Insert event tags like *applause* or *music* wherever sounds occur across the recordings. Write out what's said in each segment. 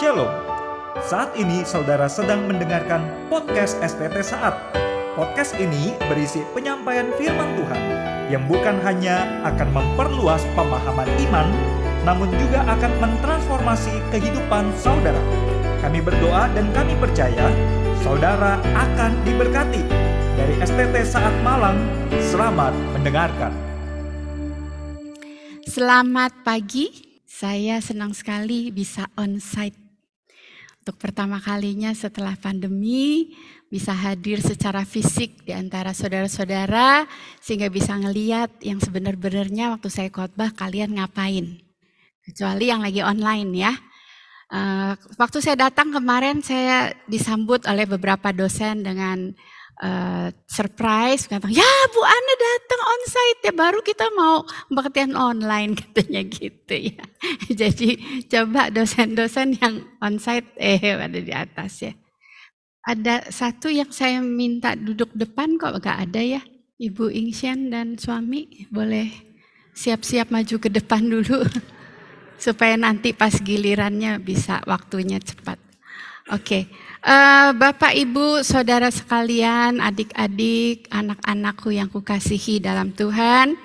Shalom. Saat ini saudara sedang mendengarkan podcast STT Saat. Podcast ini berisi penyampaian firman Tuhan yang bukan hanya akan memperluas pemahaman iman, namun juga akan mentransformasi kehidupan saudara. Kami berdoa dan kami percaya saudara akan diberkati. Dari STT Saat Malang, selamat mendengarkan. Selamat pagi, saya senang sekali bisa on-site. Untuk pertama kalinya setelah pandemi, bisa hadir secara fisik di antara saudara-saudara, sehingga bisa ngeliat yang sebenar-benarnya waktu saya khotbah kalian ngapain. Kecuali yang lagi online ya. Uh, waktu saya datang kemarin, saya disambut oleh beberapa dosen dengan uh, surprise katanya ya Bu Ana datang onsite ya baru kita mau kebaktian online *laughs* katanya gitu ya. *laughs* Jadi coba dosen-dosen yang onsite eh ada di atas ya. Ada satu yang saya minta duduk depan kok gak ada ya. Ibu Ingsian dan suami boleh siap-siap maju ke depan dulu *laughs* supaya nanti pas gilirannya bisa waktunya cepat. Oke okay. Uh, Bapak, Ibu, saudara sekalian, adik-adik, anak-anakku yang kukasihi dalam Tuhan.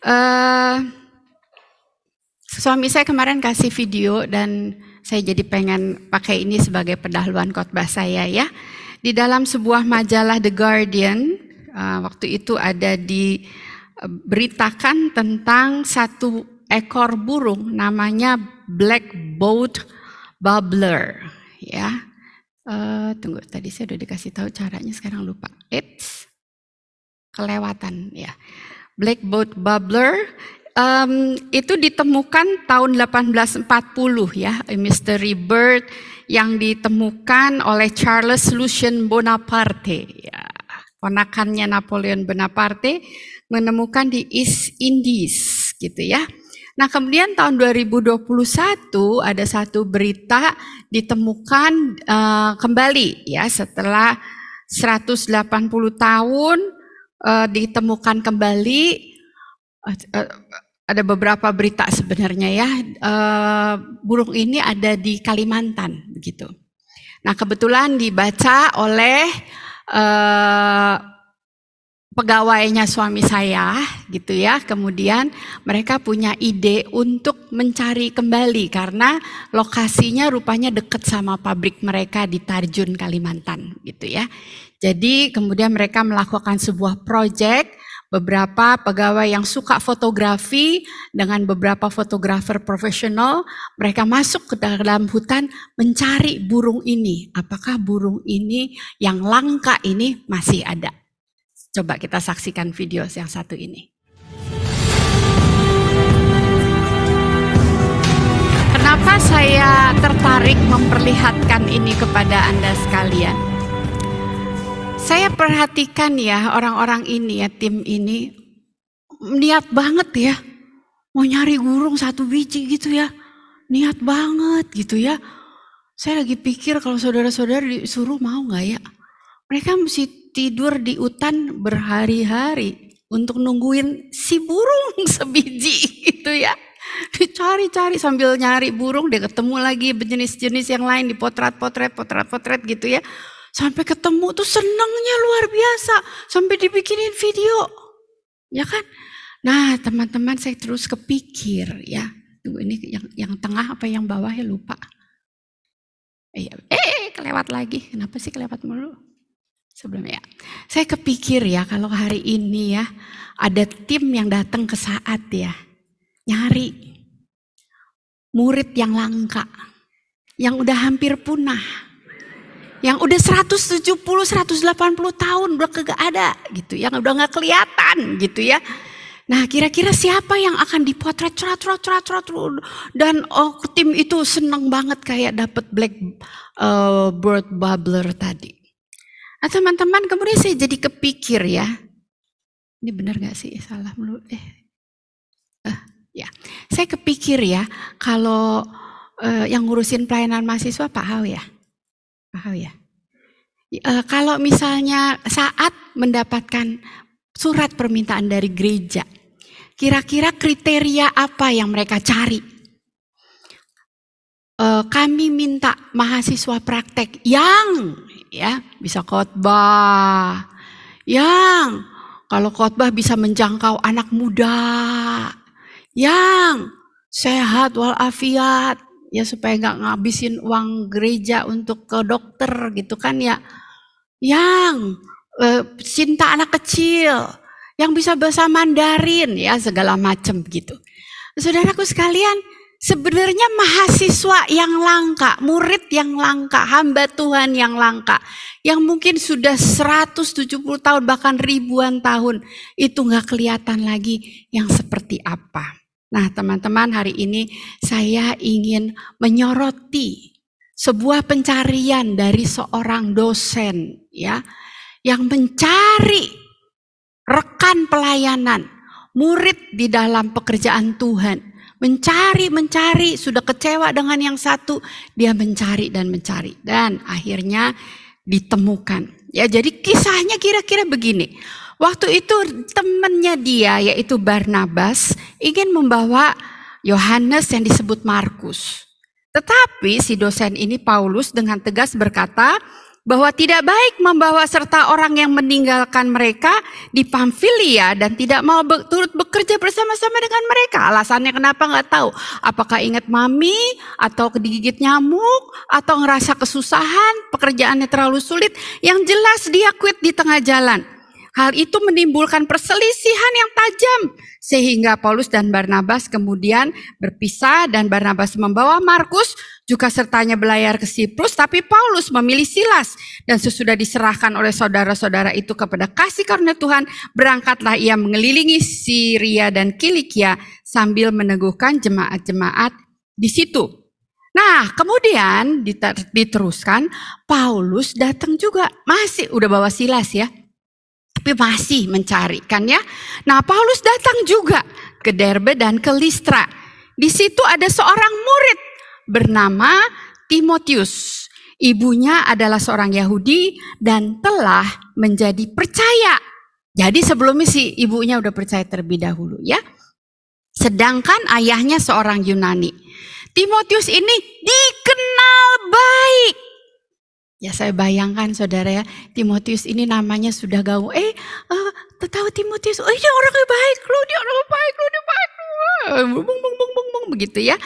Uh, suami saya kemarin kasih video dan saya jadi pengen pakai ini sebagai pendahuluan khotbah saya ya. Di dalam sebuah majalah The Guardian, uh, waktu itu ada diberitakan tentang satu ekor burung namanya Black Boat Bubbler ya Uh, tunggu, tadi saya udah dikasih tahu caranya, sekarang lupa. It's kelewatan ya. Black Boat Bubbler um, itu ditemukan tahun 1840 ya, a mystery bird yang ditemukan oleh Charles Lucien Bonaparte. Ya, ponakannya Napoleon Bonaparte menemukan di East Indies gitu ya. Nah kemudian tahun 2021 ada satu berita ditemukan uh, kembali ya setelah 180 tahun uh, ditemukan kembali uh, ada beberapa berita sebenarnya ya uh, burung ini ada di Kalimantan begitu. Nah kebetulan dibaca oleh uh, pegawainya suami saya gitu ya. Kemudian mereka punya ide untuk mencari kembali karena lokasinya rupanya dekat sama pabrik mereka di Tarjun Kalimantan gitu ya. Jadi kemudian mereka melakukan sebuah proyek beberapa pegawai yang suka fotografi dengan beberapa fotografer profesional, mereka masuk ke dalam hutan mencari burung ini. Apakah burung ini yang langka ini masih ada? Coba kita saksikan video yang satu ini. Kenapa saya tertarik memperlihatkan ini kepada Anda sekalian? Saya perhatikan ya orang-orang ini ya, tim ini niat banget ya. Mau nyari burung satu biji gitu ya. Niat banget gitu ya. Saya lagi pikir kalau saudara-saudara disuruh mau nggak ya? Mereka mesti tidur di hutan berhari-hari untuk nungguin si burung *laughs* sebiji gitu ya. Dicari-cari sambil nyari burung, dia ketemu lagi jenis-jenis yang lain di potret-potret, potret-potret gitu ya. Sampai ketemu tuh senangnya luar biasa, sampai dibikinin video. Ya kan? Nah teman-teman saya terus kepikir ya. Tunggu ini yang yang tengah apa yang bawah ya lupa. Eh, eh kelewat lagi. Kenapa sih kelewat mulu? Sebelumnya. Saya kepikir ya kalau hari ini ya ada tim yang datang ke saat ya nyari murid yang langka, yang udah hampir punah, yang udah 170 180 tahun udah kagak ada gitu, yang udah nggak kelihatan gitu ya. Nah kira-kira siapa yang akan dipotret cerat cerat cerat cerat dan oh tim itu senang banget kayak dapat black uh, bird bubbler tadi. Nah teman-teman kemudian saya jadi kepikir ya. Ini benar gak sih? Salah mulu. Eh. Uh, ya. Saya kepikir ya kalau uh, yang ngurusin pelayanan mahasiswa Pak Hau ya. Pak Hau ya. Uh, kalau misalnya saat mendapatkan surat permintaan dari gereja, kira-kira kriteria apa yang mereka cari? kami minta mahasiswa praktek yang ya bisa khotbah, yang kalau khotbah bisa menjangkau anak muda, yang sehat walafiat, ya supaya nggak ngabisin uang gereja untuk ke dokter gitu kan ya, yang eh, cinta anak kecil, yang bisa bahasa Mandarin ya segala macam gitu. Saudaraku sekalian, sebenarnya mahasiswa yang langka, murid yang langka, hamba Tuhan yang langka, yang mungkin sudah 170 tahun bahkan ribuan tahun, itu nggak kelihatan lagi yang seperti apa. Nah teman-teman hari ini saya ingin menyoroti sebuah pencarian dari seorang dosen ya yang mencari rekan pelayanan murid di dalam pekerjaan Tuhan. Mencari, mencari, sudah kecewa dengan yang satu, dia mencari dan mencari. Dan akhirnya ditemukan. Ya jadi kisahnya kira-kira begini. Waktu itu temannya dia yaitu Barnabas ingin membawa Yohanes yang disebut Markus. Tetapi si dosen ini Paulus dengan tegas berkata, bahwa tidak baik membawa serta orang yang meninggalkan mereka di Pamfilia dan tidak mau be turut bekerja bersama-sama dengan mereka. Alasannya kenapa nggak tahu. Apakah ingat mami atau digigit nyamuk atau ngerasa kesusahan, pekerjaannya terlalu sulit. Yang jelas dia quit di tengah jalan. Hal itu menimbulkan perselisihan yang tajam sehingga Paulus dan Barnabas kemudian berpisah dan Barnabas membawa Markus juga sertanya belayar ke Siprus tapi Paulus memilih Silas dan sesudah diserahkan oleh saudara-saudara itu kepada kasih karunia Tuhan berangkatlah ia mengelilingi Syria dan Kilikia sambil meneguhkan jemaat-jemaat di situ. Nah, kemudian diteruskan Paulus datang juga masih udah bawa Silas ya tapi masih mencari kan ya. Nah Paulus datang juga ke Derbe dan ke Listra. Di situ ada seorang murid bernama Timotius. Ibunya adalah seorang Yahudi dan telah menjadi percaya. Jadi sebelumnya si ibunya udah percaya terlebih dahulu ya. Sedangkan ayahnya seorang Yunani. Timotius ini dikenal baik Ya saya bayangkan saudara ya, Timotius ini namanya sudah gaul. Eh, uh, tahu Timotius, oh dia orangnya baik loh, dia orang baik loh, dia baik loh. Bung, bung, bung, bung, bung, begitu ya.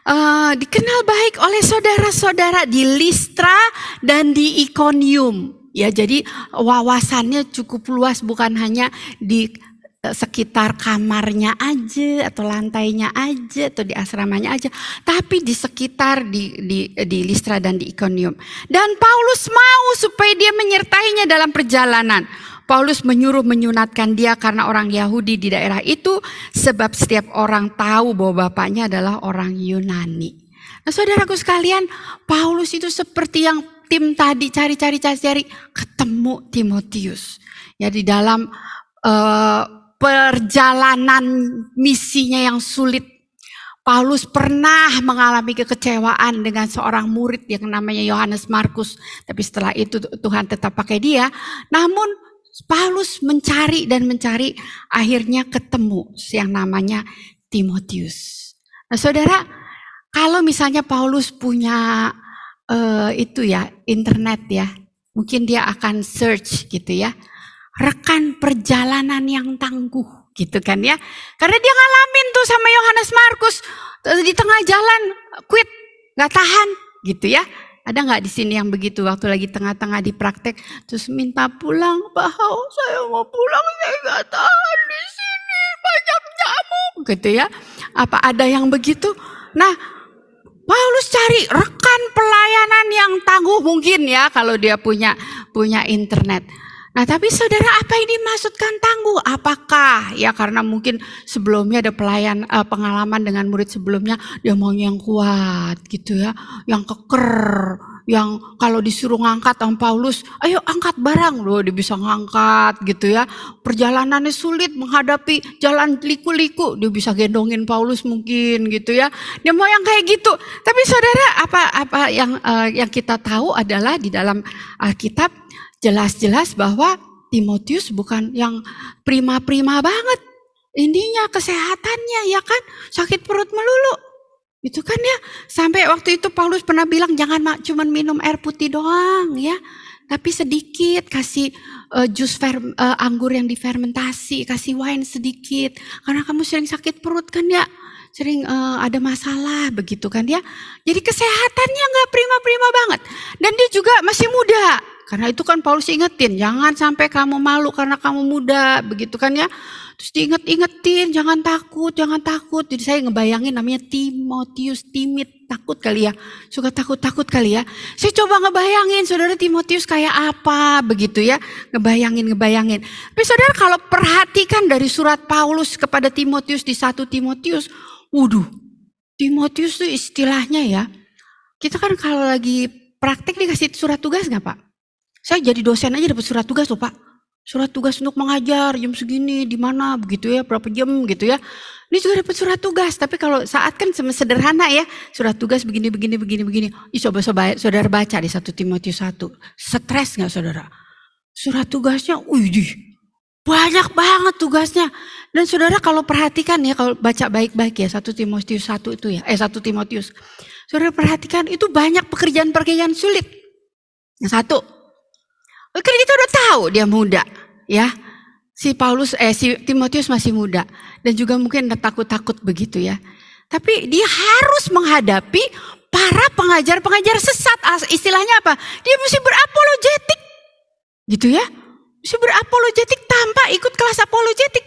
Uh, dikenal baik oleh saudara-saudara di Listra dan di Iconium. Ya, jadi wawasannya cukup luas bukan hanya di Eh, sekitar kamarnya aja atau lantainya aja atau di asramanya aja, tapi di sekitar di di di Listra dan di Iconium. Dan Paulus mau supaya dia menyertainya dalam perjalanan. Paulus menyuruh menyunatkan dia karena orang Yahudi di daerah itu sebab setiap orang tahu bahwa bapaknya adalah orang Yunani. Nah, saudaraku sekalian, Paulus itu seperti yang tim tadi cari-cari cari-cari ketemu Timotius. Ya di dalam uh, perjalanan misinya yang sulit. Paulus pernah mengalami kekecewaan dengan seorang murid yang namanya Yohanes Markus. Tapi setelah itu Tuhan tetap pakai dia. Namun Paulus mencari dan mencari akhirnya ketemu yang namanya Timotius. Nah saudara, kalau misalnya Paulus punya uh, itu ya internet ya, mungkin dia akan search gitu ya rekan perjalanan yang tangguh gitu kan ya. Karena dia ngalamin tuh sama Yohanes Markus di tengah jalan quit, nggak tahan gitu ya. Ada nggak di sini yang begitu waktu lagi tengah-tengah di praktek terus minta pulang, bahau saya mau pulang saya nggak tahan di sini banyak nyamuk gitu ya. Apa ada yang begitu? Nah Paulus cari rekan pelayanan yang tangguh mungkin ya kalau dia punya punya internet. Nah, tapi saudara, apa yang dimaksudkan tangguh? Apakah ya karena mungkin sebelumnya ada pelayan uh, pengalaman dengan murid sebelumnya dia mau yang kuat gitu ya, yang keker, yang kalau disuruh ngangkat sama Paulus, ayo angkat barang loh, dia bisa ngangkat gitu ya. Perjalanannya sulit menghadapi jalan liku-liku, dia bisa gendongin Paulus mungkin gitu ya. Dia mau yang kayak gitu. Tapi saudara, apa apa yang uh, yang kita tahu adalah di dalam Alkitab jelas-jelas bahwa Timotius bukan yang prima-prima banget. Intinya kesehatannya ya kan sakit perut melulu. Itu kan ya, sampai waktu itu Paulus pernah bilang jangan cuma minum air putih doang ya. Tapi sedikit kasih uh, jus uh, anggur yang difermentasi, kasih wine sedikit. Karena kamu sering sakit perut kan ya, sering uh, ada masalah begitu kan ya. Jadi kesehatannya nggak prima-prima banget. Dan dia juga masih muda. Karena itu kan Paulus ingetin, jangan sampai kamu malu karena kamu muda, begitu kan ya. Terus diinget-ingetin, jangan takut, jangan takut. Jadi saya ngebayangin namanya Timotius, timid, takut kali ya. Suka takut-takut kali ya. Saya coba ngebayangin saudara Timotius kayak apa begitu ya. Ngebayangin, ngebayangin. Tapi saudara kalau perhatikan dari surat Paulus kepada Timotius di satu Timotius. Waduh, Timotius itu istilahnya ya. Kita kan kalau lagi praktek dikasih surat tugas nggak Pak? Saya jadi dosen aja dapat surat tugas loh Pak. Surat tugas untuk mengajar jam segini di mana begitu ya berapa jam gitu ya. Ini juga dapat surat tugas tapi kalau saat kan sederhana ya surat tugas begini begini begini begini. Ih, coba coba saudara baca di satu Timotius satu. Stres nggak saudara? Surat tugasnya wih banyak banget tugasnya. Dan saudara kalau perhatikan ya kalau baca baik-baik ya satu Timotius satu itu ya eh satu Timotius. Saudara perhatikan itu banyak pekerjaan-pekerjaan sulit. Yang satu kan kita udah tahu dia muda ya. Si Paulus eh si Timotius masih muda dan juga mungkin takut-takut begitu ya. Tapi dia harus menghadapi para pengajar-pengajar sesat. Istilahnya apa? Dia mesti berapologetik. Gitu ya. Mesti berapologetik tanpa ikut kelas apologetik.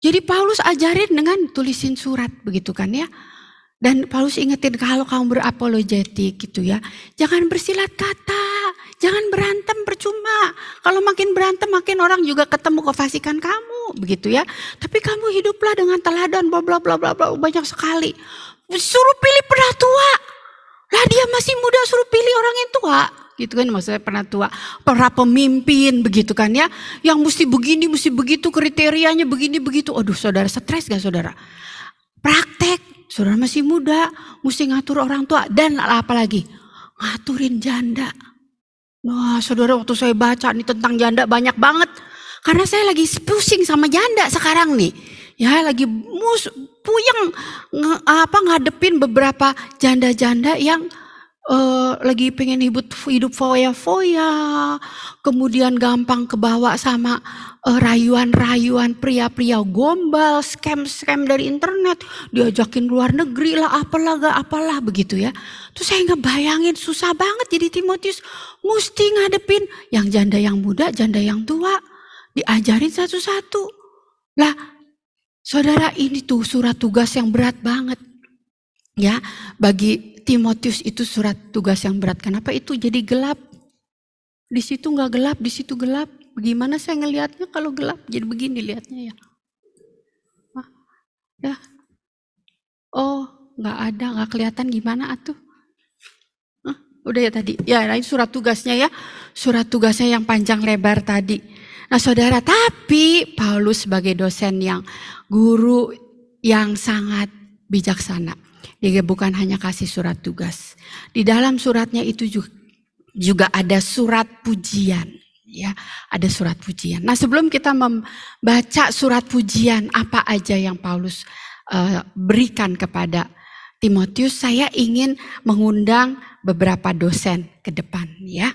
Jadi Paulus ajarin dengan tulisin surat begitu kan ya. Dan Paulus ingetin kalau kamu berapologetik gitu ya, jangan bersilat kata, jangan berantem percuma. Kalau makin berantem makin orang juga ketemu kefasikan kamu, begitu ya. Tapi kamu hiduplah dengan teladan bla bla bla bla bla banyak sekali. Suruh pilih pernah tua. Lah dia masih muda suruh pilih orang yang tua gitu kan maksudnya pernah tua para pemimpin begitu kan ya yang mesti begini mesti begitu kriterianya begini begitu aduh saudara stres gak saudara praktek Saudara masih muda, mesti ngatur orang tua dan apa lagi? Ngaturin janda. Wah, saudara waktu saya baca nih tentang janda banyak banget. Karena saya lagi pusing sama janda sekarang nih. Ya, lagi mus puyeng nge, apa ngadepin beberapa janda-janda yang uh, lagi pengen hidup hidup foya-foya, kemudian gampang kebawa sama uh, rayuan-rayuan pria-pria gombal, scam-scam dari internet, diajakin luar negeri lah, apalah gak apalah begitu ya. Terus saya nggak bayangin susah banget jadi Timotius mesti ngadepin yang janda yang muda, janda yang tua, diajarin satu-satu. Lah, saudara ini tuh surat tugas yang berat banget. Ya, bagi Timotius itu surat tugas yang berat. Kenapa itu jadi gelap? Di situ nggak gelap, di situ gelap. Bagaimana saya ngelihatnya kalau gelap? Jadi begini lihatnya ya. Hah? Ya. Oh, nggak ada, nggak kelihatan gimana atuh? Hah? Udah ya tadi. Ya, ini surat tugasnya ya. Surat tugasnya yang panjang lebar tadi. Nah, saudara, tapi Paulus sebagai dosen yang guru yang sangat bijaksana. Dia bukan hanya kasih surat tugas. Di dalam suratnya itu juga, ada surat pujian. Ya, ada surat pujian. Nah, sebelum kita membaca surat pujian apa aja yang Paulus uh, berikan kepada Timotius, saya ingin mengundang beberapa dosen ke depan ya.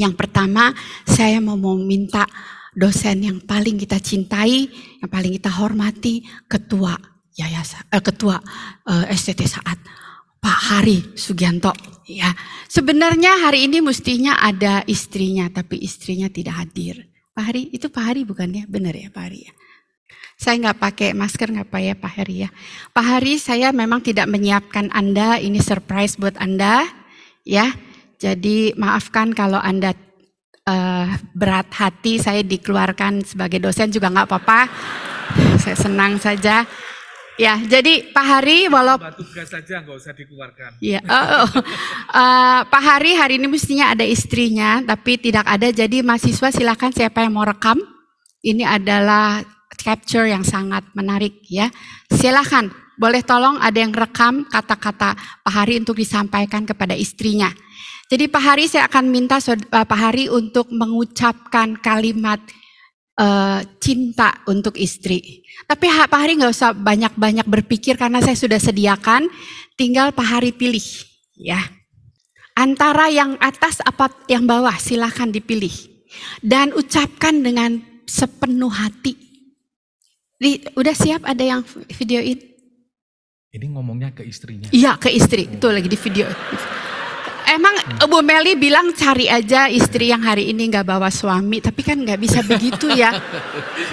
Yang pertama, saya mau meminta dosen yang paling kita cintai, yang paling kita hormati, ketua yayasan eh, ketua eh, STT saat Pak Hari Sugianto ya. Sebenarnya hari ini mestinya ada istrinya tapi istrinya tidak hadir. Pak Hari itu Pak Hari bukan ya? Benar ya Pak Hari ya. Saya nggak pakai masker nggak apa ya Pak Hari ya. Pak Hari saya memang tidak menyiapkan Anda ini surprise buat Anda ya. Jadi maafkan kalau Anda uh, berat hati saya dikeluarkan sebagai dosen juga nggak apa-apa. Saya senang saja. Ya, jadi Pak Hari walau tugas saja nggak usah dikeluarkan. Ya, oh, oh. Uh, Pak Hari hari ini mestinya ada istrinya, tapi tidak ada. Jadi mahasiswa silakan siapa yang mau rekam. Ini adalah capture yang sangat menarik ya. Silakan, boleh tolong ada yang rekam kata-kata Pak Hari untuk disampaikan kepada istrinya. Jadi Pak Hari saya akan minta uh, Pak Hari untuk mengucapkan kalimat uh, cinta untuk istri. Tapi Pak Hari nggak usah banyak-banyak berpikir karena saya sudah sediakan, tinggal Pak Hari pilih, ya. Antara yang atas apa yang bawah silahkan dipilih. Dan ucapkan dengan sepenuh hati. Di, udah siap ada yang videoin? Ini ngomongnya ke istrinya. Iya ke istri, itu lagi di video. Emang Bu Meli bilang cari aja istri yang hari ini nggak bawa suami, tapi kan nggak bisa begitu ya.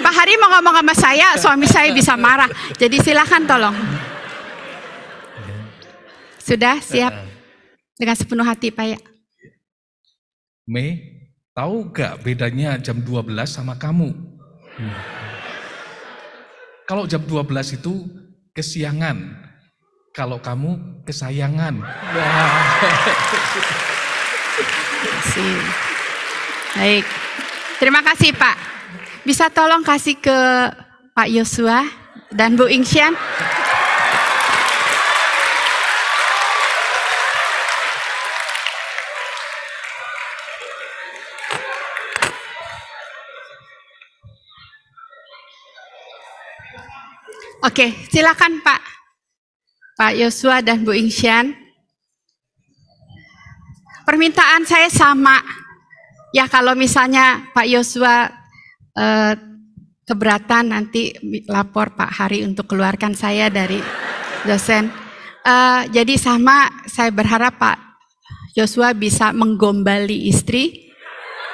Pak Hari mau ngomong sama saya, suami saya bisa marah. Jadi silahkan tolong. Sudah siap dengan sepenuh hati Pak ya. Mei, tahu gak bedanya jam 12 sama kamu? Hmm. Kalau jam 12 itu kesiangan, kalau kamu kesayangan. Baik. Terima kasih Pak. Bisa tolong kasih ke Pak Yosua dan Bu Ingsian. Oke, silakan Pak. Pak Yosua dan Bu Ingsian. Permintaan saya sama. Ya kalau misalnya Pak Yosua eh, keberatan nanti lapor Pak Hari untuk keluarkan saya dari dosen. Eh, jadi sama saya berharap Pak Yosua bisa menggombali istri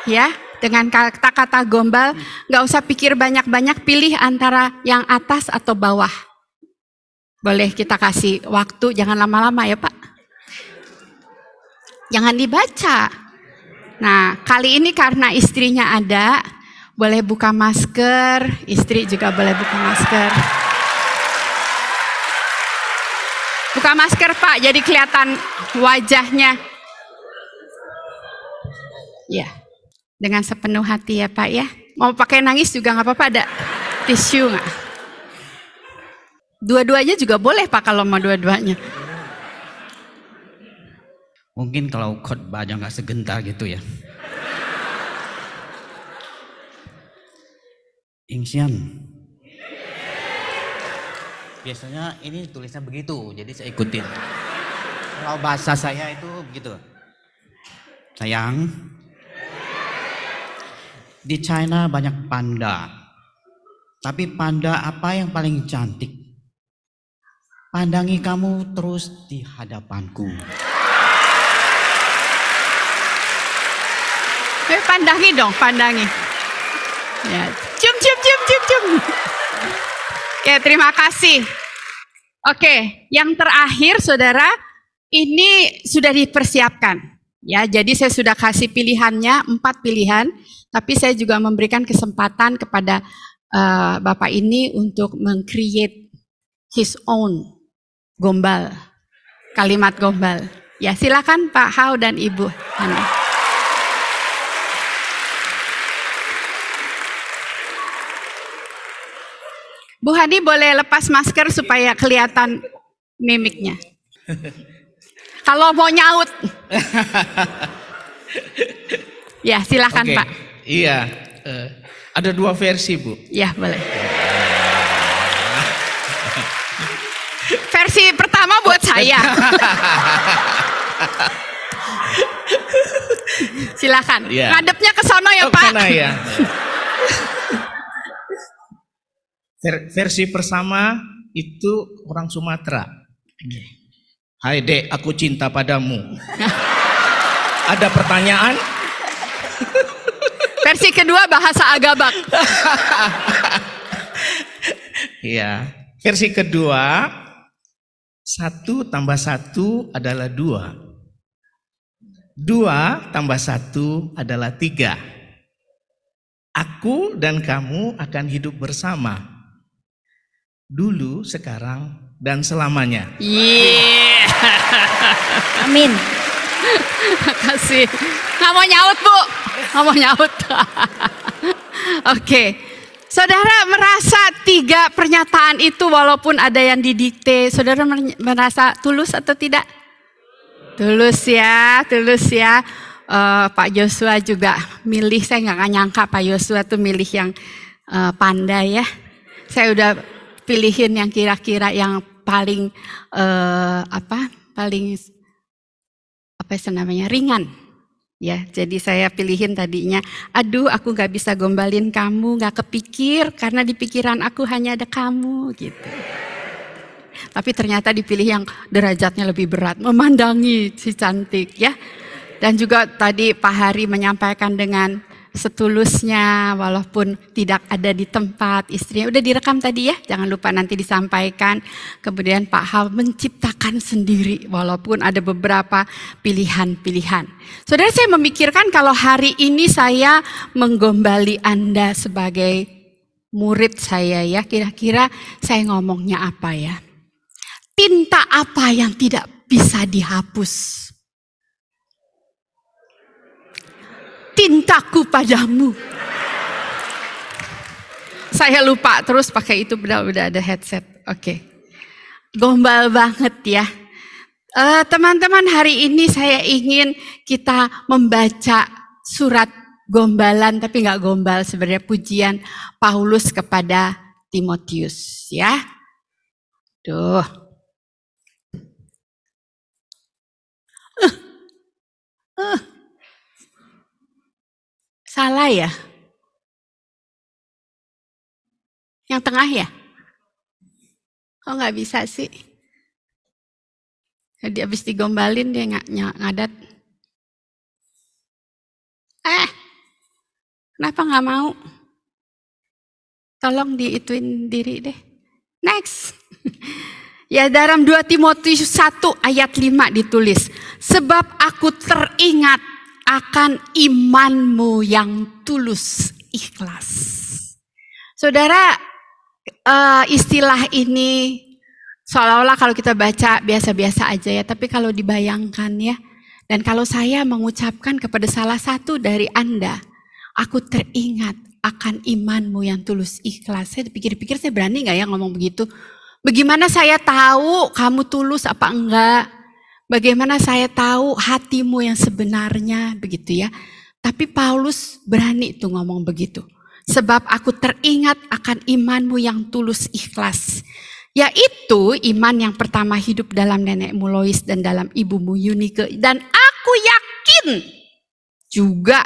ya dengan kata-kata gombal nggak usah pikir banyak-banyak pilih antara yang atas atau bawah boleh kita kasih waktu, jangan lama-lama ya Pak. Jangan dibaca. Nah, kali ini karena istrinya ada, boleh buka masker, istri juga boleh buka masker. Buka masker Pak, jadi kelihatan wajahnya. Ya, dengan sepenuh hati ya Pak ya. Mau pakai nangis juga nggak apa-apa, ada tisu nggak? Dua-duanya juga boleh Pak kalau mau dua-duanya. Mungkin kalau khotbahnya nggak segentar gitu ya. Ingsian. Biasanya ini tulisnya begitu, jadi saya ikutin. Kalau bahasa saya itu begitu. Sayang, di China banyak panda. Tapi panda apa yang paling cantik? Pandangi kamu terus di hadapanku. Eh, pandangi dong, pandangi. Ya, cium, cium, cium, cium, cium. Oke, terima kasih. Oke, yang terakhir, saudara, ini sudah dipersiapkan. Ya, jadi saya sudah kasih pilihannya empat pilihan, tapi saya juga memberikan kesempatan kepada uh, bapak ini untuk mengcreate his own gombal. Kalimat gombal. Ya, silakan Pak Hao dan Ibu Hani. Bu Hani boleh lepas masker supaya kelihatan mimiknya. *laughs* Kalau mau nyaut. *laughs* ya, silakan okay. Pak. Iya, uh, ada dua versi Bu. Ya, boleh. Versi pertama buat saya. *laughs* Silakan. Ya. Ngadepnya ke sono ya, oh, Pak. Sana ya. *laughs* Ver versi pertama itu orang Sumatera. Hai dek, aku cinta padamu. Ada pertanyaan? *laughs* Versi kedua bahasa Agabak. Iya. Versi kedua satu tambah satu adalah dua. Dua tambah satu adalah tiga. Aku dan kamu akan hidup bersama. Dulu, sekarang, dan selamanya. Yeah. Amin. *laughs* Makasih. Nggak mau nyaut, Bu. Nggak mau nyaut. *laughs* Oke. okay. Saudara merasa tiga pernyataan itu walaupun ada yang didikte, saudara merasa tulus atau tidak? Tulus ya, tulus ya. Uh, Pak Joshua juga milih, saya nggak nyangka Pak Joshua tuh milih yang eh, pandai ya. Saya udah pilihin yang kira-kira yang paling eh, apa? Paling apa sih namanya ringan. Ya, jadi saya pilihin tadinya, aduh aku nggak bisa gombalin kamu, nggak kepikir karena di pikiran aku hanya ada kamu gitu. Tapi ternyata dipilih yang derajatnya lebih berat, memandangi si cantik ya. Dan juga tadi Pak Hari menyampaikan dengan setulusnya walaupun tidak ada di tempat istrinya. Udah direkam tadi ya jangan lupa nanti disampaikan. Kemudian Pak Hal menciptakan sendiri walaupun ada beberapa pilihan-pilihan. Saudara saya memikirkan kalau hari ini saya menggombali Anda sebagai murid saya ya. Kira-kira saya ngomongnya apa ya? Tinta apa yang tidak bisa dihapus tintaku padamu. Saya lupa terus pakai itu udah udah ada headset. Oke. Gombal banget ya. Eh, teman-teman hari ini saya ingin kita membaca surat gombalan tapi nggak gombal sebenarnya pujian Paulus kepada Timotius ya. Duh. Uh, uh. Salah ya? Yang tengah ya? Kok nggak bisa sih? Jadi habis digombalin dia nggak ngadat. Eh, kenapa nggak mau? Tolong diituin diri deh. Next. *laughs* ya dalam 2 Timotius 1 ayat 5 ditulis. Sebab aku teringat akan imanmu yang tulus ikhlas. Saudara, uh, istilah ini seolah-olah kalau kita baca biasa-biasa aja ya, tapi kalau dibayangkan ya, dan kalau saya mengucapkan kepada salah satu dari Anda, aku teringat akan imanmu yang tulus ikhlas. Saya pikir-pikir saya berani nggak ya ngomong begitu? Bagaimana saya tahu kamu tulus apa enggak? Bagaimana saya tahu hatimu yang sebenarnya begitu ya. Tapi Paulus berani tuh ngomong begitu. Sebab aku teringat akan imanmu yang tulus ikhlas. Yaitu iman yang pertama hidup dalam nenekmu Lois dan dalam ibumu Yunike. Dan aku yakin juga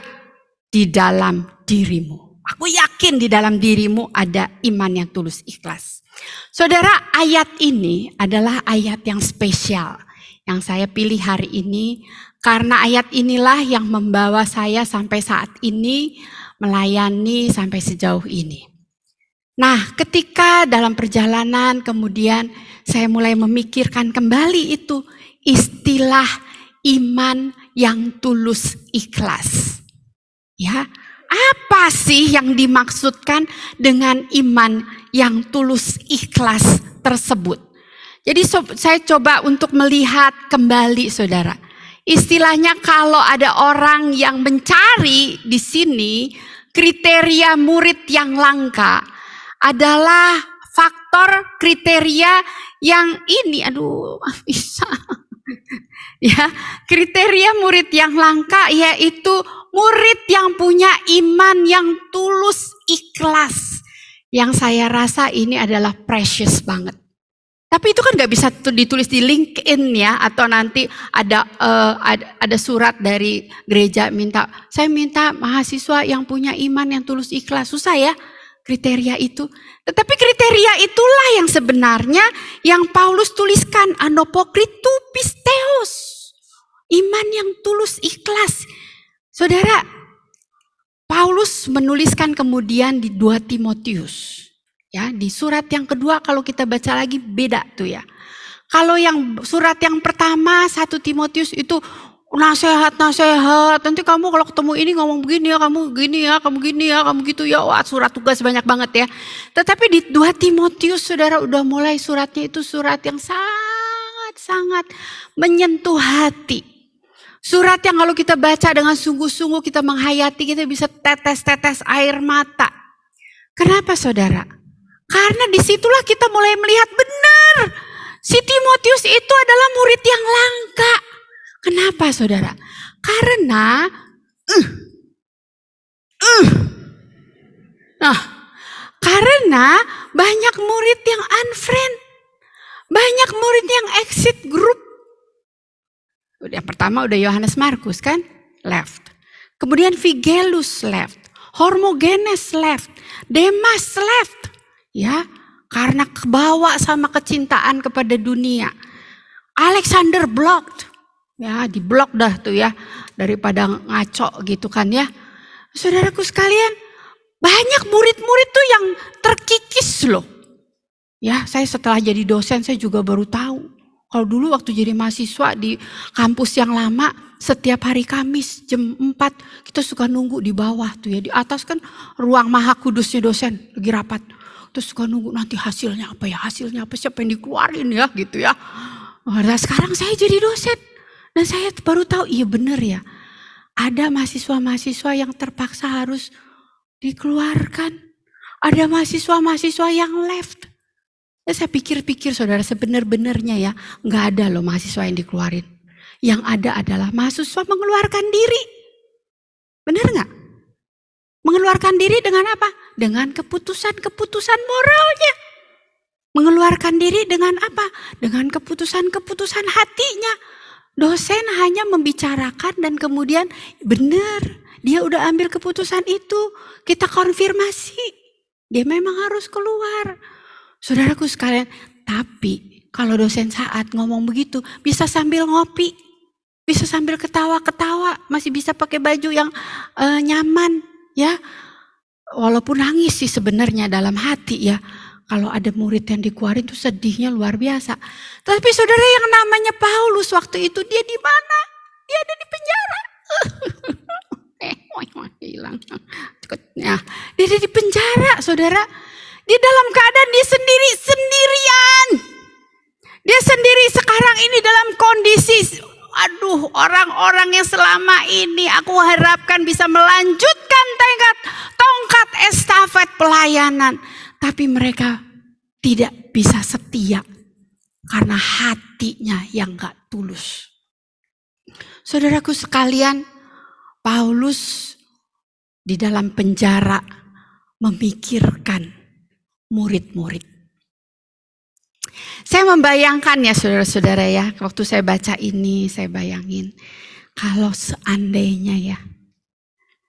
di dalam dirimu. Aku yakin di dalam dirimu ada iman yang tulus ikhlas. Saudara, ayat ini adalah ayat yang spesial yang saya pilih hari ini karena ayat inilah yang membawa saya sampai saat ini melayani sampai sejauh ini. Nah, ketika dalam perjalanan kemudian saya mulai memikirkan kembali itu istilah iman yang tulus ikhlas. Ya, apa sih yang dimaksudkan dengan iman yang tulus ikhlas tersebut? Jadi saya coba untuk melihat kembali saudara. Istilahnya kalau ada orang yang mencari di sini kriteria murid yang langka adalah faktor kriteria yang ini. Aduh bisa. *laughs* Ya kriteria murid yang langka yaitu murid yang punya iman yang tulus ikhlas. Yang saya rasa ini adalah precious banget tapi itu kan nggak bisa ditulis di LinkedIn ya atau nanti ada, uh, ada ada surat dari gereja minta saya minta mahasiswa yang punya iman yang tulus ikhlas susah ya kriteria itu. Tetapi kriteria itulah yang sebenarnya yang Paulus tuliskan anopokritu pisteos iman yang tulus ikhlas. Saudara, Paulus menuliskan kemudian di 2 Timotius Ya, di surat yang kedua kalau kita baca lagi beda tuh ya. Kalau yang surat yang pertama satu Timotius itu nasihat nasihat nanti kamu kalau ketemu ini ngomong begini ya kamu begini ya kamu gini ya kamu gitu ya. Wah surat tugas banyak banget ya. Tetapi di dua Timotius saudara udah mulai suratnya itu surat yang sangat sangat menyentuh hati. Surat yang kalau kita baca dengan sungguh-sungguh kita menghayati kita bisa tetes-tetes air mata. Kenapa saudara karena di situlah kita mulai melihat benar. Si Timotius itu adalah murid yang langka. Kenapa saudara? Karena uh, uh, nah, Karena banyak murid yang unfriend. Banyak murid yang exit grup. Yang pertama udah Yohanes Markus kan? Left. Kemudian Vigelus left. Hormogenes left. Demas left. Ya, karena kebawa sama kecintaan kepada dunia. Alexander blocked. Ya, di blok dah tuh ya. Daripada ngaco gitu kan ya. Saudaraku sekalian, banyak murid-murid tuh yang terkikis loh. Ya, saya setelah jadi dosen saya juga baru tahu. Kalau dulu waktu jadi mahasiswa di kampus yang lama, setiap hari Kamis jam 4 kita suka nunggu di bawah tuh ya. Di atas kan ruang maha kudusnya dosen lagi rapat. Terus suka nunggu nanti hasilnya apa ya, hasilnya apa, siapa yang dikeluarin ya gitu ya. Nah sekarang saya jadi dosen. Dan saya baru tahu, iya bener ya. Ada mahasiswa-mahasiswa yang terpaksa harus dikeluarkan. Ada mahasiswa-mahasiswa yang left. Ya, saya pikir-pikir saudara sebenar-benarnya ya, nggak ada loh mahasiswa yang dikeluarin. Yang ada adalah mahasiswa mengeluarkan diri. Benar nggak? Mengeluarkan diri dengan apa? Dengan keputusan-keputusan moralnya. Mengeluarkan diri dengan apa? Dengan keputusan-keputusan hatinya. Dosen hanya membicarakan dan kemudian benar, dia udah ambil keputusan itu. Kita konfirmasi. Dia memang harus keluar. Saudaraku sekalian, tapi kalau dosen saat ngomong begitu bisa sambil ngopi. Bisa sambil ketawa-ketawa, masih bisa pakai baju yang uh, nyaman ya. Walaupun nangis sih sebenarnya dalam hati ya. Kalau ada murid yang dikeluarin tuh sedihnya luar biasa. Tapi saudara yang namanya Paulus waktu itu dia di mana? Dia ada di penjara. eh, *laughs* hilang. Ya, dia ada di penjara, saudara. Di dalam keadaan dia sendiri sendirian. Dia sendiri sekarang ini dalam kondisi aduh orang-orang yang selama ini aku harapkan bisa melanjutkan tongkat tongkat estafet pelayanan tapi mereka tidak bisa setia karena hatinya yang gak tulus. Saudaraku sekalian, Paulus di dalam penjara memikirkan murid-murid. Saya membayangkan ya saudara-saudara ya, waktu saya baca ini saya bayangin kalau seandainya ya,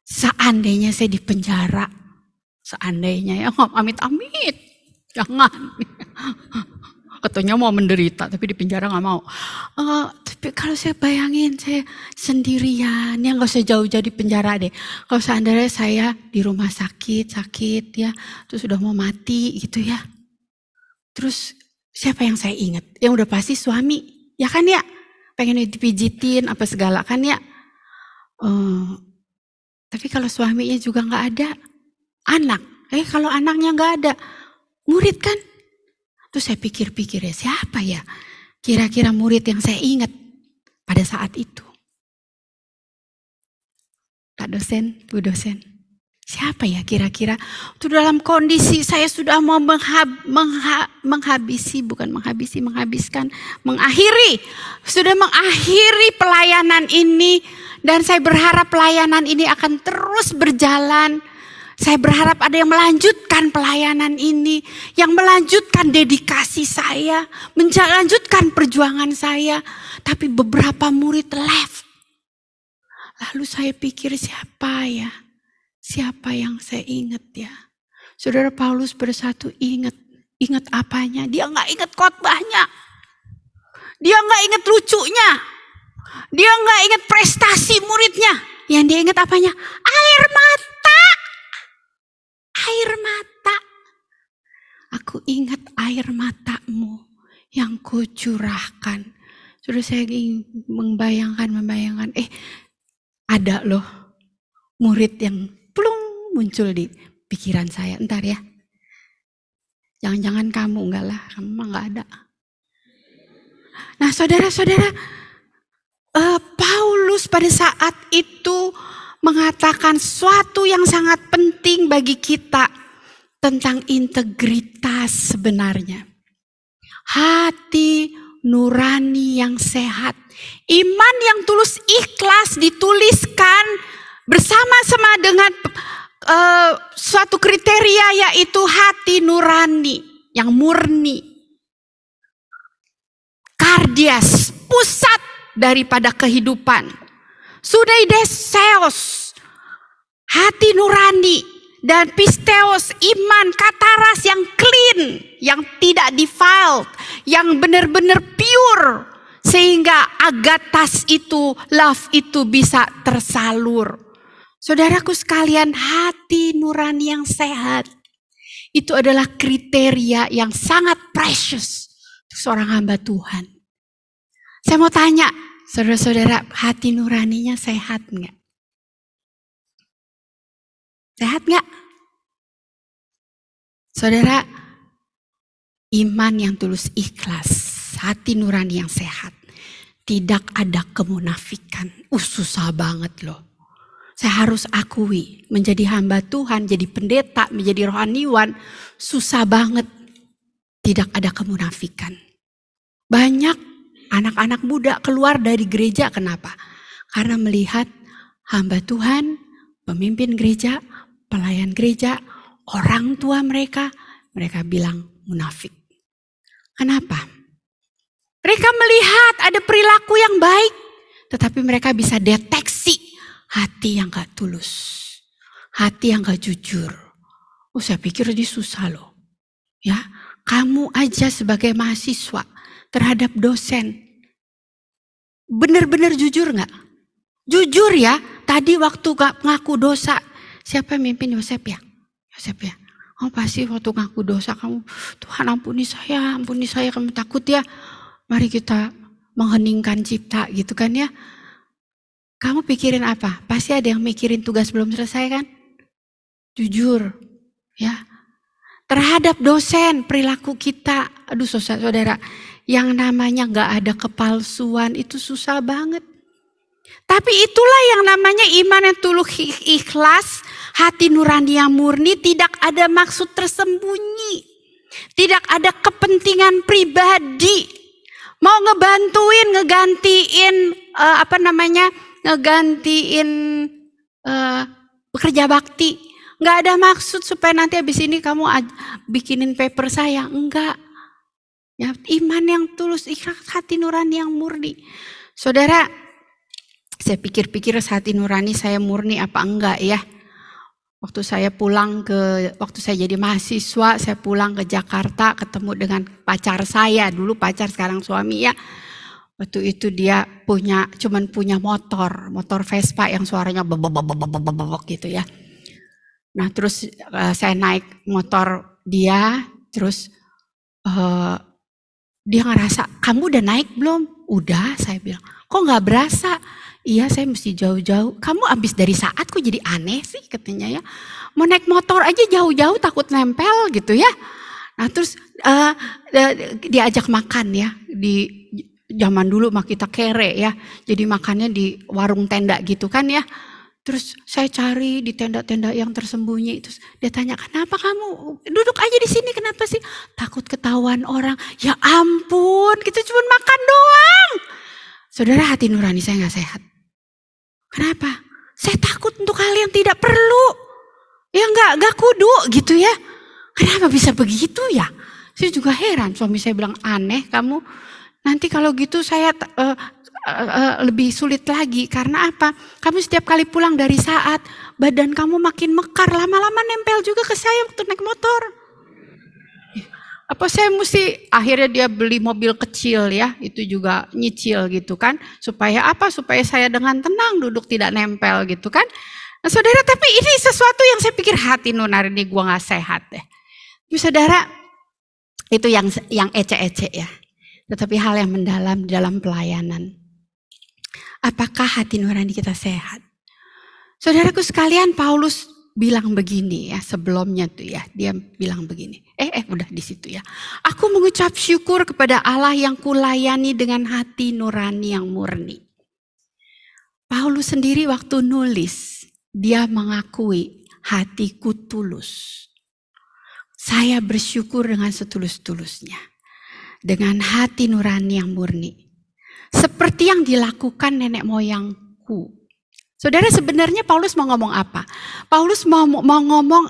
seandainya saya di penjara, seandainya ya, oh, amit-amit, jangan. *laughs* Katanya mau menderita, tapi di penjara nggak mau. Uh, tapi kalau saya bayangin saya sendirian, ya nggak usah jauh-jauh di penjara deh. Kalau seandainya saya di rumah sakit, sakit ya, terus sudah mau mati gitu ya. Terus siapa yang saya ingat? Yang udah pasti suami, ya kan ya? Pengen dipijitin apa segala kan ya? Uh, tapi kalau suaminya juga nggak ada, anak. Eh kalau anaknya nggak ada, murid kan? Terus saya pikir-pikir ya siapa ya kira-kira murid yang saya ingat pada saat itu. Pak dosen, Bu dosen. Siapa ya kira-kira? Itu dalam kondisi saya sudah mau menghab, mengha, menghabisi, bukan menghabisi, menghabiskan, mengakhiri. Sudah mengakhiri pelayanan ini. Dan saya berharap pelayanan ini akan terus berjalan. Saya berharap ada yang melanjutkan pelayanan ini, yang melanjutkan dedikasi saya, melanjutkan perjuangan saya. Tapi beberapa murid left. Lalu saya pikir siapa ya? Siapa yang saya ingat ya? Saudara Paulus bersatu ingat. Ingat apanya? Dia nggak ingat khotbahnya. Dia nggak ingat lucunya. Dia nggak ingat prestasi muridnya. Yang dia ingat apanya? Air mata. Air mata. Aku ingat air matamu yang kucurahkan. Sudah saya ingin membayangkan, membayangkan. Eh, ada loh murid yang plung muncul di pikiran saya. Entar ya. Jangan-jangan kamu enggak lah, kamu mah enggak ada. Nah saudara-saudara, uh, Paulus pada saat itu mengatakan suatu yang sangat penting bagi kita tentang integritas sebenarnya. Hati nurani yang sehat. Iman yang tulus ikhlas dituliskan bersama-sama dengan eh, suatu kriteria yaitu hati nurani yang murni. Kardias, pusat daripada kehidupan. Sudaideseos, hati nurani dan pisteos iman kataras yang clean, yang tidak defiled, yang benar-benar pure sehingga agatas itu, love itu bisa tersalur. Saudaraku sekalian, hati nurani yang sehat itu adalah kriteria yang sangat precious seorang hamba Tuhan. Saya mau tanya, saudara-saudara, hati nuraninya sehat nggak? Sehat nggak? Saudara, iman yang tulus ikhlas, hati nurani yang sehat, tidak ada kemunafikan. Uh, susah banget loh. Saya harus akui, menjadi hamba Tuhan, jadi pendeta, menjadi rohaniwan, susah banget. Tidak ada kemunafikan. Banyak anak-anak muda keluar dari gereja, kenapa? Karena melihat hamba Tuhan, pemimpin gereja, pelayan gereja, orang tua mereka, mereka bilang munafik. Kenapa? Mereka melihat ada perilaku yang baik, tetapi mereka bisa deteksi hati yang gak tulus, hati yang gak jujur. Oh saya pikir ini susah loh. Ya, kamu aja sebagai mahasiswa terhadap dosen, benar-benar jujur nggak? Jujur ya, tadi waktu gak ngaku dosa, siapa yang mimpin Yosef ya? Yosef ya. Oh pasti waktu ngaku dosa kamu, Tuhan ampuni saya, ampuni saya, kamu takut ya. Mari kita mengheningkan cipta gitu kan ya. Kamu pikirin apa? Pasti ada yang mikirin tugas belum selesai kan? Jujur, ya. Terhadap dosen, perilaku kita, aduh saudara, yang namanya gak ada kepalsuan itu susah banget. Tapi itulah yang namanya iman yang tulus ikhlas, hati nurani yang murni, tidak ada maksud tersembunyi. Tidak ada kepentingan pribadi. Mau ngebantuin, ngegantiin uh, apa namanya? Ngegantiin uh, bekerja bakti. Nggak ada maksud supaya nanti habis ini kamu bikinin paper saya. Enggak. Ya, iman yang tulus, ikhlas hati nurani yang murni. Saudara, saya pikir-pikir hati nurani saya murni apa enggak ya. Waktu saya pulang ke, waktu saya jadi mahasiswa, saya pulang ke Jakarta ketemu dengan pacar saya. Dulu pacar, sekarang suami ya. Waktu itu dia punya, cuman punya motor, motor Vespa yang suaranya bebek gitu ya. Nah terus uh, saya naik motor dia, terus uh, dia ngerasa, kamu udah naik belum? Udah, saya bilang. Kok nggak berasa? Iya saya mesti jauh-jauh. Kamu abis dari saat kok jadi aneh sih katanya ya. Mau naik motor aja jauh-jauh takut nempel gitu ya. Nah terus uh, diajak makan ya di zaman dulu mah kita kere ya. Jadi makannya di warung tenda gitu kan ya. Terus saya cari di tenda-tenda yang tersembunyi. Terus dia tanya, kenapa kamu duduk aja di sini? Kenapa sih? Takut ketahuan orang. Ya ampun, kita cuma makan doang. Saudara hati nurani saya nggak sehat. Kenapa? Saya takut untuk hal yang tidak perlu. Ya nggak nggak kudu gitu ya. Kenapa bisa begitu ya? Saya juga heran. Suami saya bilang aneh kamu. Nanti kalau gitu saya uh, uh, uh, lebih sulit lagi karena apa? Kamu setiap kali pulang dari saat badan kamu makin mekar, lama-lama nempel juga ke saya waktu naik motor. Apa saya mesti akhirnya dia beli mobil kecil ya, itu juga nyicil gitu kan, supaya apa? Supaya saya dengan tenang duduk tidak nempel gitu kan. Nah, saudara, tapi ini sesuatu yang saya pikir hati nunari gua nggak sehat deh. Tapi saudara, itu yang yang ece-ece ya. Tetapi hal yang mendalam di dalam pelayanan. Apakah hati nurani kita sehat? Saudaraku sekalian, Paulus bilang begini ya sebelumnya tuh ya. Dia bilang begini. Eh, eh udah di situ ya. Aku mengucap syukur kepada Allah yang kulayani dengan hati nurani yang murni. Paulus sendiri waktu nulis, dia mengakui hatiku tulus. Saya bersyukur dengan setulus-tulusnya. Dengan hati nurani yang murni. Seperti yang dilakukan nenek moyangku. Saudara sebenarnya Paulus mau ngomong apa? Paulus mau mau ngomong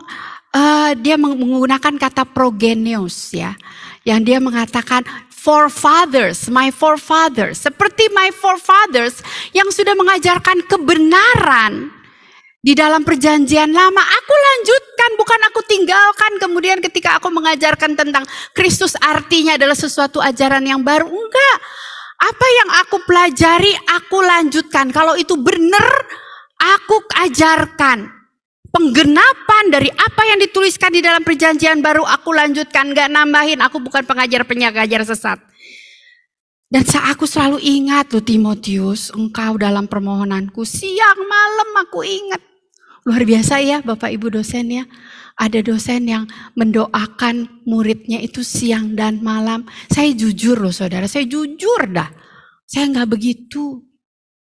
uh, dia menggunakan kata progenios ya. Yang dia mengatakan forefathers, my forefathers. Seperti my forefathers yang sudah mengajarkan kebenaran di dalam perjanjian lama. Aku lanjutkan, bukan aku tinggalkan. Kemudian ketika aku mengajarkan tentang Kristus artinya adalah sesuatu ajaran yang baru. Enggak, apa yang aku pelajari, aku lanjutkan. Kalau itu benar, aku ajarkan. Penggenapan dari apa yang dituliskan di dalam perjanjian baru, aku lanjutkan. Gak nambahin, aku bukan pengajar pengajar sesat. Dan aku selalu ingat tuh Timotius, engkau dalam permohonanku siang malam aku ingat. Luar biasa ya Bapak Ibu dosen ya. Ada dosen yang mendoakan muridnya itu siang dan malam. Saya jujur loh saudara, saya jujur dah. Saya nggak begitu.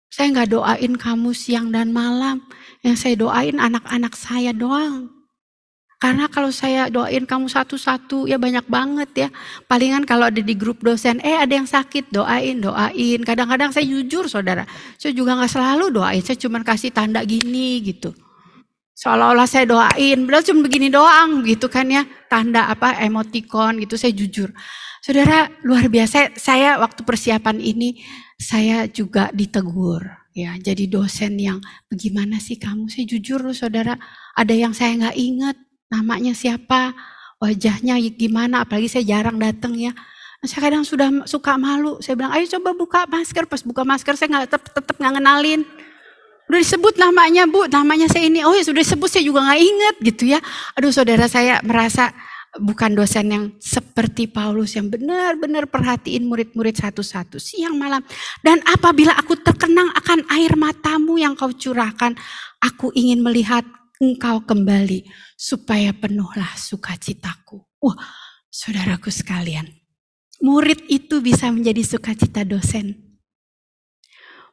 Saya nggak doain kamu siang dan malam. Yang saya doain anak-anak saya doang. Karena kalau saya doain kamu satu-satu ya banyak banget ya. Palingan kalau ada di grup dosen, eh ada yang sakit doain, doain. Kadang-kadang saya jujur saudara, saya juga nggak selalu doain. Saya cuma kasih tanda gini gitu seolah-olah saya doain, beliau cuma begini doang gitu kan ya, tanda apa emoticon gitu, saya jujur. Saudara luar biasa, saya waktu persiapan ini saya juga ditegur ya, jadi dosen yang bagaimana sih kamu? Saya jujur loh saudara, ada yang saya nggak ingat. Namanya siapa, wajahnya gimana, apalagi saya jarang datang ya. Saya kadang sudah suka malu, saya bilang ayo coba buka masker, pas buka masker saya nggak tetap nggak ngenalin. Udah disebut namanya bu, namanya saya ini. Oh ya sudah disebut saya juga nggak inget gitu ya. Aduh saudara saya merasa bukan dosen yang seperti Paulus yang benar-benar perhatiin murid-murid satu-satu siang malam. Dan apabila aku terkenang akan air matamu yang kau curahkan, aku ingin melihat engkau kembali supaya penuhlah sukacitaku. Wah, saudaraku sekalian, murid itu bisa menjadi sukacita dosen.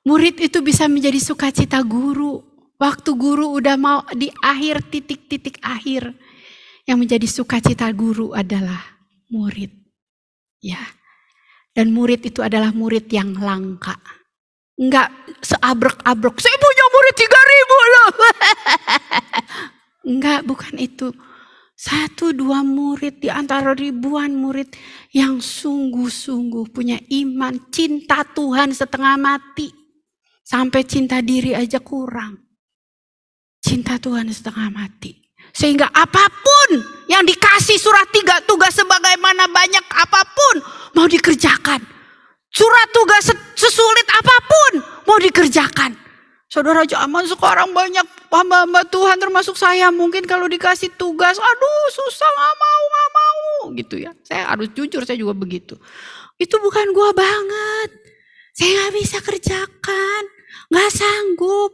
Murid itu bisa menjadi sukacita guru. Waktu guru udah mau di akhir titik-titik akhir. Yang menjadi sukacita guru adalah murid. Ya. Dan murid itu adalah murid yang langka. Enggak seabrek-abrek. Saya punya murid 3000 loh. *laughs* Enggak, bukan itu. Satu dua murid di antara ribuan murid yang sungguh-sungguh punya iman, cinta Tuhan setengah mati. Sampai cinta diri aja kurang. Cinta Tuhan setengah mati. Sehingga apa pun yang dikasih surat tiga tugas sebagaimana banyak apa pun mau dikerjakan. Surat tugas sesulit apa pun mau dikerjakan. Saudara zaman sekarang banyak hamba-hamba Tuhan termasuk saya mungkin kalau dikasih tugas aduh susah gak mau gak mau gitu ya. Saya harus jujur saya juga begitu. Itu bukan gua banget. Saya gak bisa kerjakan. Gak sanggup.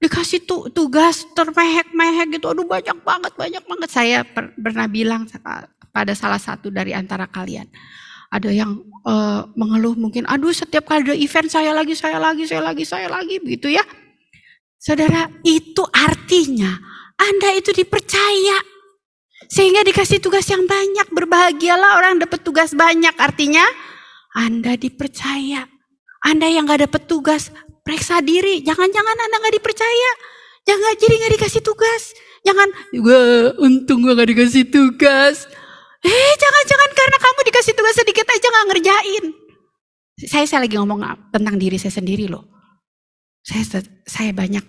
Dikasih tu, tugas termehek-mehek gitu. Aduh banyak banget, banyak banget. Saya per, pernah bilang pada salah satu dari antara kalian. Ada yang uh, mengeluh mungkin, aduh setiap kali ada event saya lagi, saya lagi, saya lagi, saya lagi, begitu ya. Saudara, itu artinya Anda itu dipercaya. Sehingga dikasih tugas yang banyak, berbahagialah orang dapat tugas banyak. Artinya Anda dipercaya. Anda yang gak dapat tugas, Periksa diri, jangan-jangan Anda nggak dipercaya. Jangan jadi nggak dikasih tugas. Jangan, gue untung gue nggak dikasih tugas. Eh, jangan-jangan karena kamu dikasih tugas sedikit aja nggak ngerjain. Saya saya lagi ngomong tentang diri saya sendiri loh. Saya saya banyak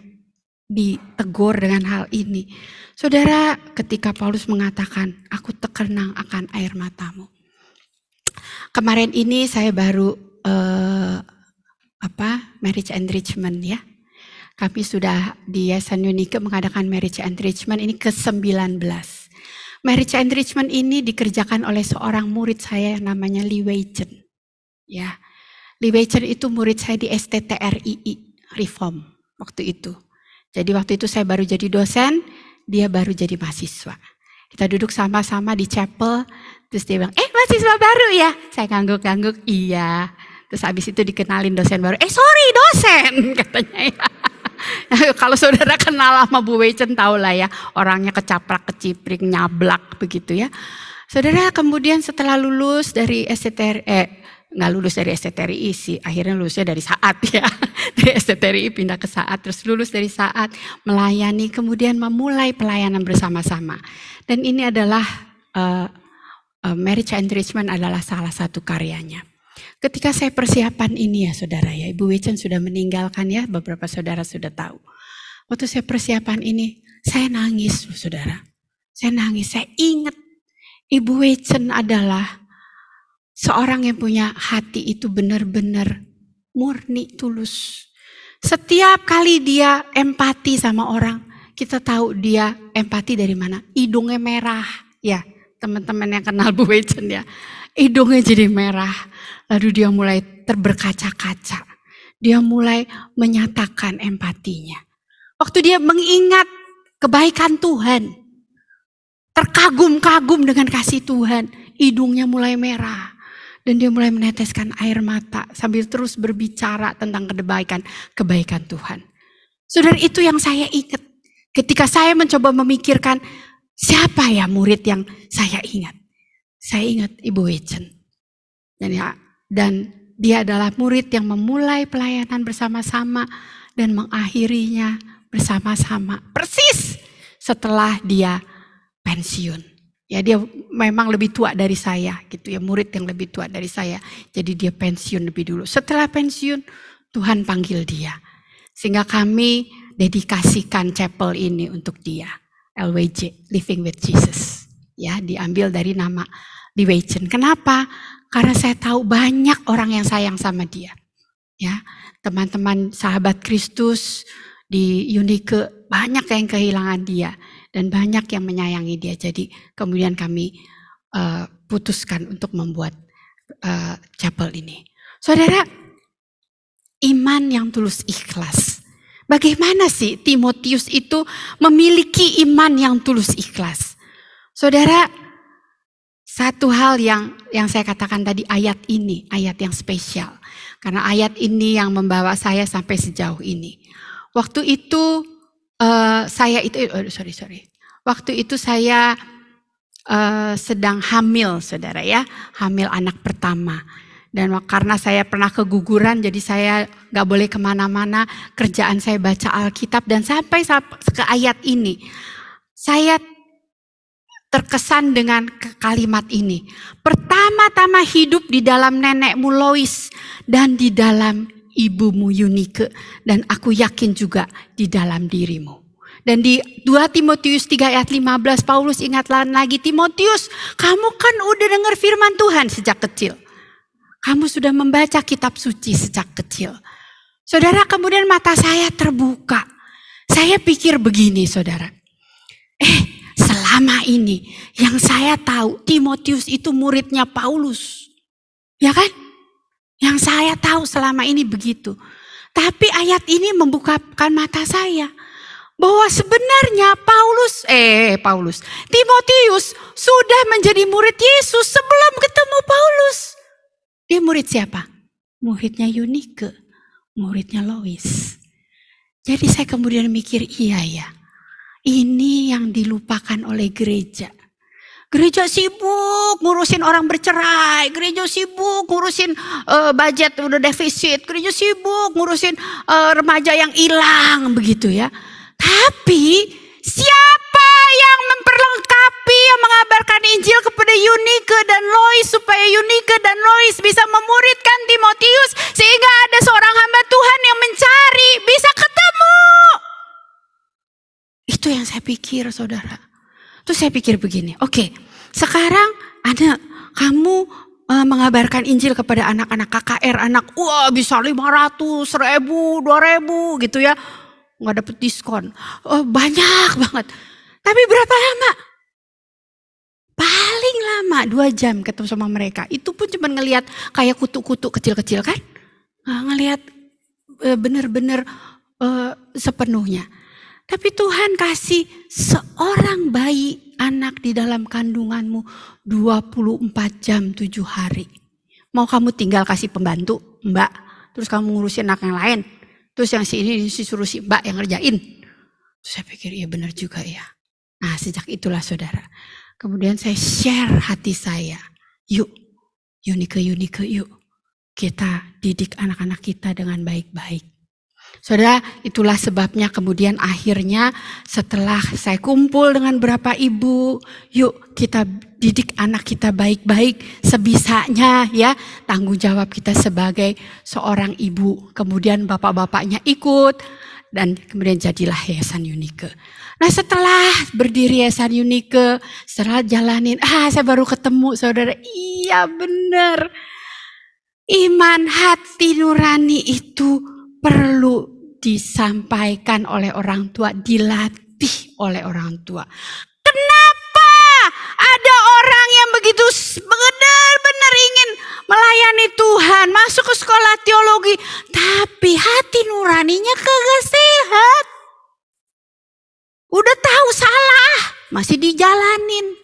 ditegur dengan hal ini. Saudara, ketika Paulus mengatakan, aku terkenang akan air matamu. Kemarin ini saya baru uh, apa marriage enrichment ya. Kami sudah di Yayasan Unike mengadakan marriage enrichment ini ke-19. Marriage enrichment ini dikerjakan oleh seorang murid saya yang namanya Lee Wei Chen. Ya. Lee Wei Chen itu murid saya di STTRII Reform waktu itu. Jadi waktu itu saya baru jadi dosen, dia baru jadi mahasiswa. Kita duduk sama-sama di chapel, terus dia bilang, eh mahasiswa baru ya? Saya ngangguk-ngangguk, iya. Terus habis itu dikenalin dosen baru, eh sorry dosen *laughs* katanya ya. *laughs* Kalau saudara kenal sama Bu Weichen tahu lah ya, orangnya kecaprak kecipring nyablak begitu ya. Saudara kemudian setelah lulus dari STR, eh, nggak lulus dari STTRI sih, akhirnya lulusnya dari saat *laughs* ya. Dari STTRI pindah ke saat, terus lulus dari saat, melayani, kemudian memulai pelayanan bersama-sama. Dan ini adalah uh, uh, marriage enrichment adalah salah satu karyanya. Ketika saya persiapan ini ya saudara ya, Ibu Wichen sudah meninggalkan ya, beberapa saudara sudah tahu. Waktu saya persiapan ini, saya nangis saudara. Saya nangis, saya ingat Ibu Wichen adalah seorang yang punya hati itu benar-benar murni, tulus. Setiap kali dia empati sama orang, kita tahu dia empati dari mana. Hidungnya merah, ya teman-teman yang kenal Bu Wichen ya. Hidungnya jadi merah, lalu dia mulai terberkaca-kaca. Dia mulai menyatakan empatinya. Waktu dia mengingat kebaikan Tuhan, terkagum-kagum dengan kasih Tuhan, hidungnya mulai merah. Dan dia mulai meneteskan air mata sambil terus berbicara tentang kebaikan, kebaikan Tuhan. Saudara itu yang saya ingat. Ketika saya mencoba memikirkan siapa ya murid yang saya ingat. Saya ingat Ibu Wechen. Dan, ya, dan dia adalah murid yang memulai pelayanan bersama-sama dan mengakhirinya bersama-sama. Persis setelah dia pensiun. Ya dia memang lebih tua dari saya gitu ya, murid yang lebih tua dari saya. Jadi dia pensiun lebih dulu. Setelah pensiun Tuhan panggil dia. Sehingga kami dedikasikan chapel ini untuk dia. LWJ, Living with Jesus. Ya, diambil dari nama Liwechen. Kenapa? Karena saya tahu banyak orang yang sayang sama dia. Ya, teman-teman sahabat Kristus di Unike banyak yang kehilangan dia dan banyak yang menyayangi dia. Jadi kemudian kami uh, putuskan untuk membuat uh, chapel ini. Saudara, iman yang tulus ikhlas. Bagaimana sih Timotius itu memiliki iman yang tulus ikhlas? Saudara, satu hal yang yang saya katakan tadi ayat ini, ayat yang spesial. Karena ayat ini yang membawa saya sampai sejauh ini. Waktu itu uh, saya itu, oh, sorry sorry, waktu itu saya uh, sedang hamil, saudara ya, hamil anak pertama. Dan karena saya pernah keguguran, jadi saya nggak boleh ke mana-mana. Kerjaan saya baca Alkitab dan sampai ke ayat ini, saya terkesan dengan kalimat ini. Pertama-tama hidup di dalam nenekmu Lois dan di dalam ibumu Yunike dan aku yakin juga di dalam dirimu. Dan di 2 Timotius 3 ayat 15 Paulus ingatlah lagi Timotius, kamu kan udah dengar firman Tuhan sejak kecil. Kamu sudah membaca kitab suci sejak kecil. Saudara, kemudian mata saya terbuka. Saya pikir begini, Saudara. Eh, selama ini yang saya tahu Timotius itu muridnya Paulus. Ya kan? Yang saya tahu selama ini begitu. Tapi ayat ini membukakan mata saya bahwa sebenarnya Paulus eh Paulus Timotius sudah menjadi murid Yesus sebelum ketemu Paulus. Dia murid siapa? Muridnya Yunike, muridnya Lois. Jadi saya kemudian mikir iya ya. Ini yang dilupakan oleh gereja. Gereja sibuk ngurusin orang bercerai, gereja sibuk ngurusin uh, budget udah defisit, gereja sibuk ngurusin uh, remaja yang hilang begitu ya. Tapi siapa yang memperlengkapi yang mengabarkan Injil kepada Yunike dan Lois supaya Yunike dan Lois bisa memuridkan Timotius sehingga ada seorang hamba Tuhan pikir saudara. Terus saya pikir begini, oke okay, sekarang ada kamu uh, mengabarkan Injil kepada anak-anak KKR, anak wah bisa 500, 1000, 2000 gitu ya. Nggak dapet diskon. Oh, banyak banget. Tapi berapa lama? Paling lama dua jam ketemu sama mereka. Itu pun cuma ngelihat kayak kutu-kutu kecil-kecil kan. Nggak ngelihat uh, bener-bener uh, sepenuhnya. Tapi Tuhan kasih seorang bayi anak di dalam kandunganmu 24 jam 7 hari. Mau kamu tinggal kasih pembantu, mbak. Terus kamu ngurusin anak yang lain. Terus yang si ini disuruh si mbak yang ngerjain. Terus saya pikir iya benar juga ya. Nah sejak itulah saudara. Kemudian saya share hati saya. Yuk, Yunike, yuk. kita didik anak-anak kita dengan baik-baik. Saudara, itulah sebabnya kemudian akhirnya setelah saya kumpul dengan beberapa ibu, yuk kita didik anak kita baik-baik sebisanya ya. Tanggung jawab kita sebagai seorang ibu. Kemudian bapak-bapaknya ikut dan kemudian jadilah Yayasan Unike. Nah setelah berdiri Yayasan Unike, setelah jalanin, ah saya baru ketemu saudara, iya benar. Iman hati nurani itu perlu disampaikan oleh orang tua, dilatih oleh orang tua. Kenapa ada orang yang begitu benar-benar ingin melayani Tuhan, masuk ke sekolah teologi, tapi hati nuraninya kagak sehat. Udah tahu salah, masih dijalanin.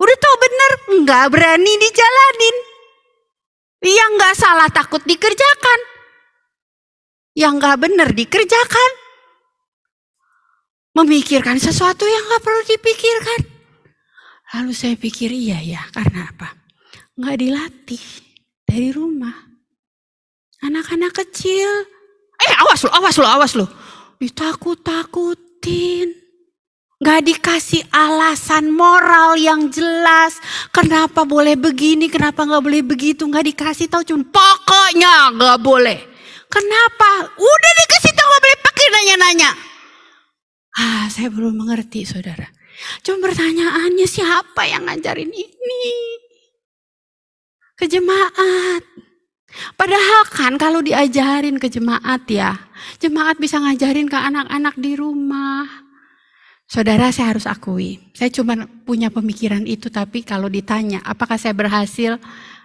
Udah tahu benar, nggak berani dijalanin. Yang nggak salah takut dikerjakan yang gak benar dikerjakan. Memikirkan sesuatu yang gak perlu dipikirkan. Lalu saya pikir iya ya, karena apa? Gak dilatih dari rumah. Anak-anak kecil, eh awas lo, awas lo, awas lo. Ditakut-takutin. Gak dikasih alasan moral yang jelas. Kenapa boleh begini, kenapa gak boleh begitu. Gak dikasih tahu, cuma pokoknya gak boleh. Kenapa? Udah dikasih tahu boleh pakai nanya-nanya. Ah, saya belum mengerti saudara. Cuma pertanyaannya siapa yang ngajarin ini? Ke jemaat. Padahal kan kalau diajarin ke jemaat ya, jemaat bisa ngajarin ke anak-anak di rumah. Saudara saya harus akui, saya cuma punya pemikiran itu tapi kalau ditanya apakah saya berhasil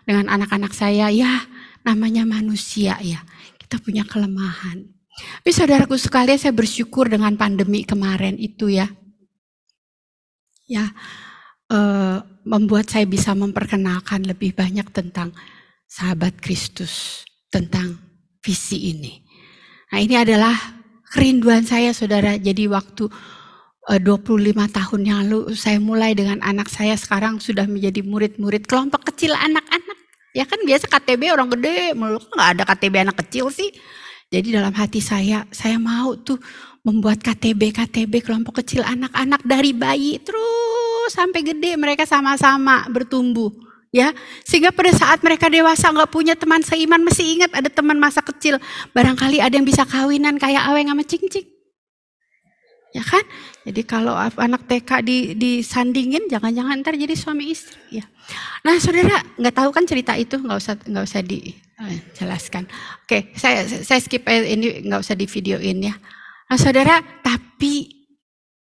dengan anak-anak saya, ya namanya manusia ya. Kita punya kelemahan. Tapi saudaraku sekalian saya bersyukur dengan pandemi kemarin itu ya. Ya, eh, membuat saya bisa memperkenalkan lebih banyak tentang sahabat Kristus, tentang visi ini. Nah ini adalah kerinduan saya saudara. Jadi waktu 25 tahun yang lalu saya mulai dengan anak saya sekarang sudah menjadi murid-murid kelompok kecil anak-anak. Ya kan biasa KTB orang gede, nggak ada KTB anak kecil sih. Jadi dalam hati saya, saya mau tuh membuat KTB KTB kelompok kecil anak-anak dari bayi terus sampai gede mereka sama-sama bertumbuh ya. Sehingga pada saat mereka dewasa nggak punya teman seiman masih ingat ada teman masa kecil. Barangkali ada yang bisa kawinan kayak aweng sama cing-cing ya kan jadi kalau anak TK di disandingin jangan-jangan ntar jadi suami istri ya Nah, saudara nggak tahu kan cerita itu nggak usah nggak usah dijelaskan. Oke, saya saya skip ini nggak usah di videoin ya. Nah, saudara, tapi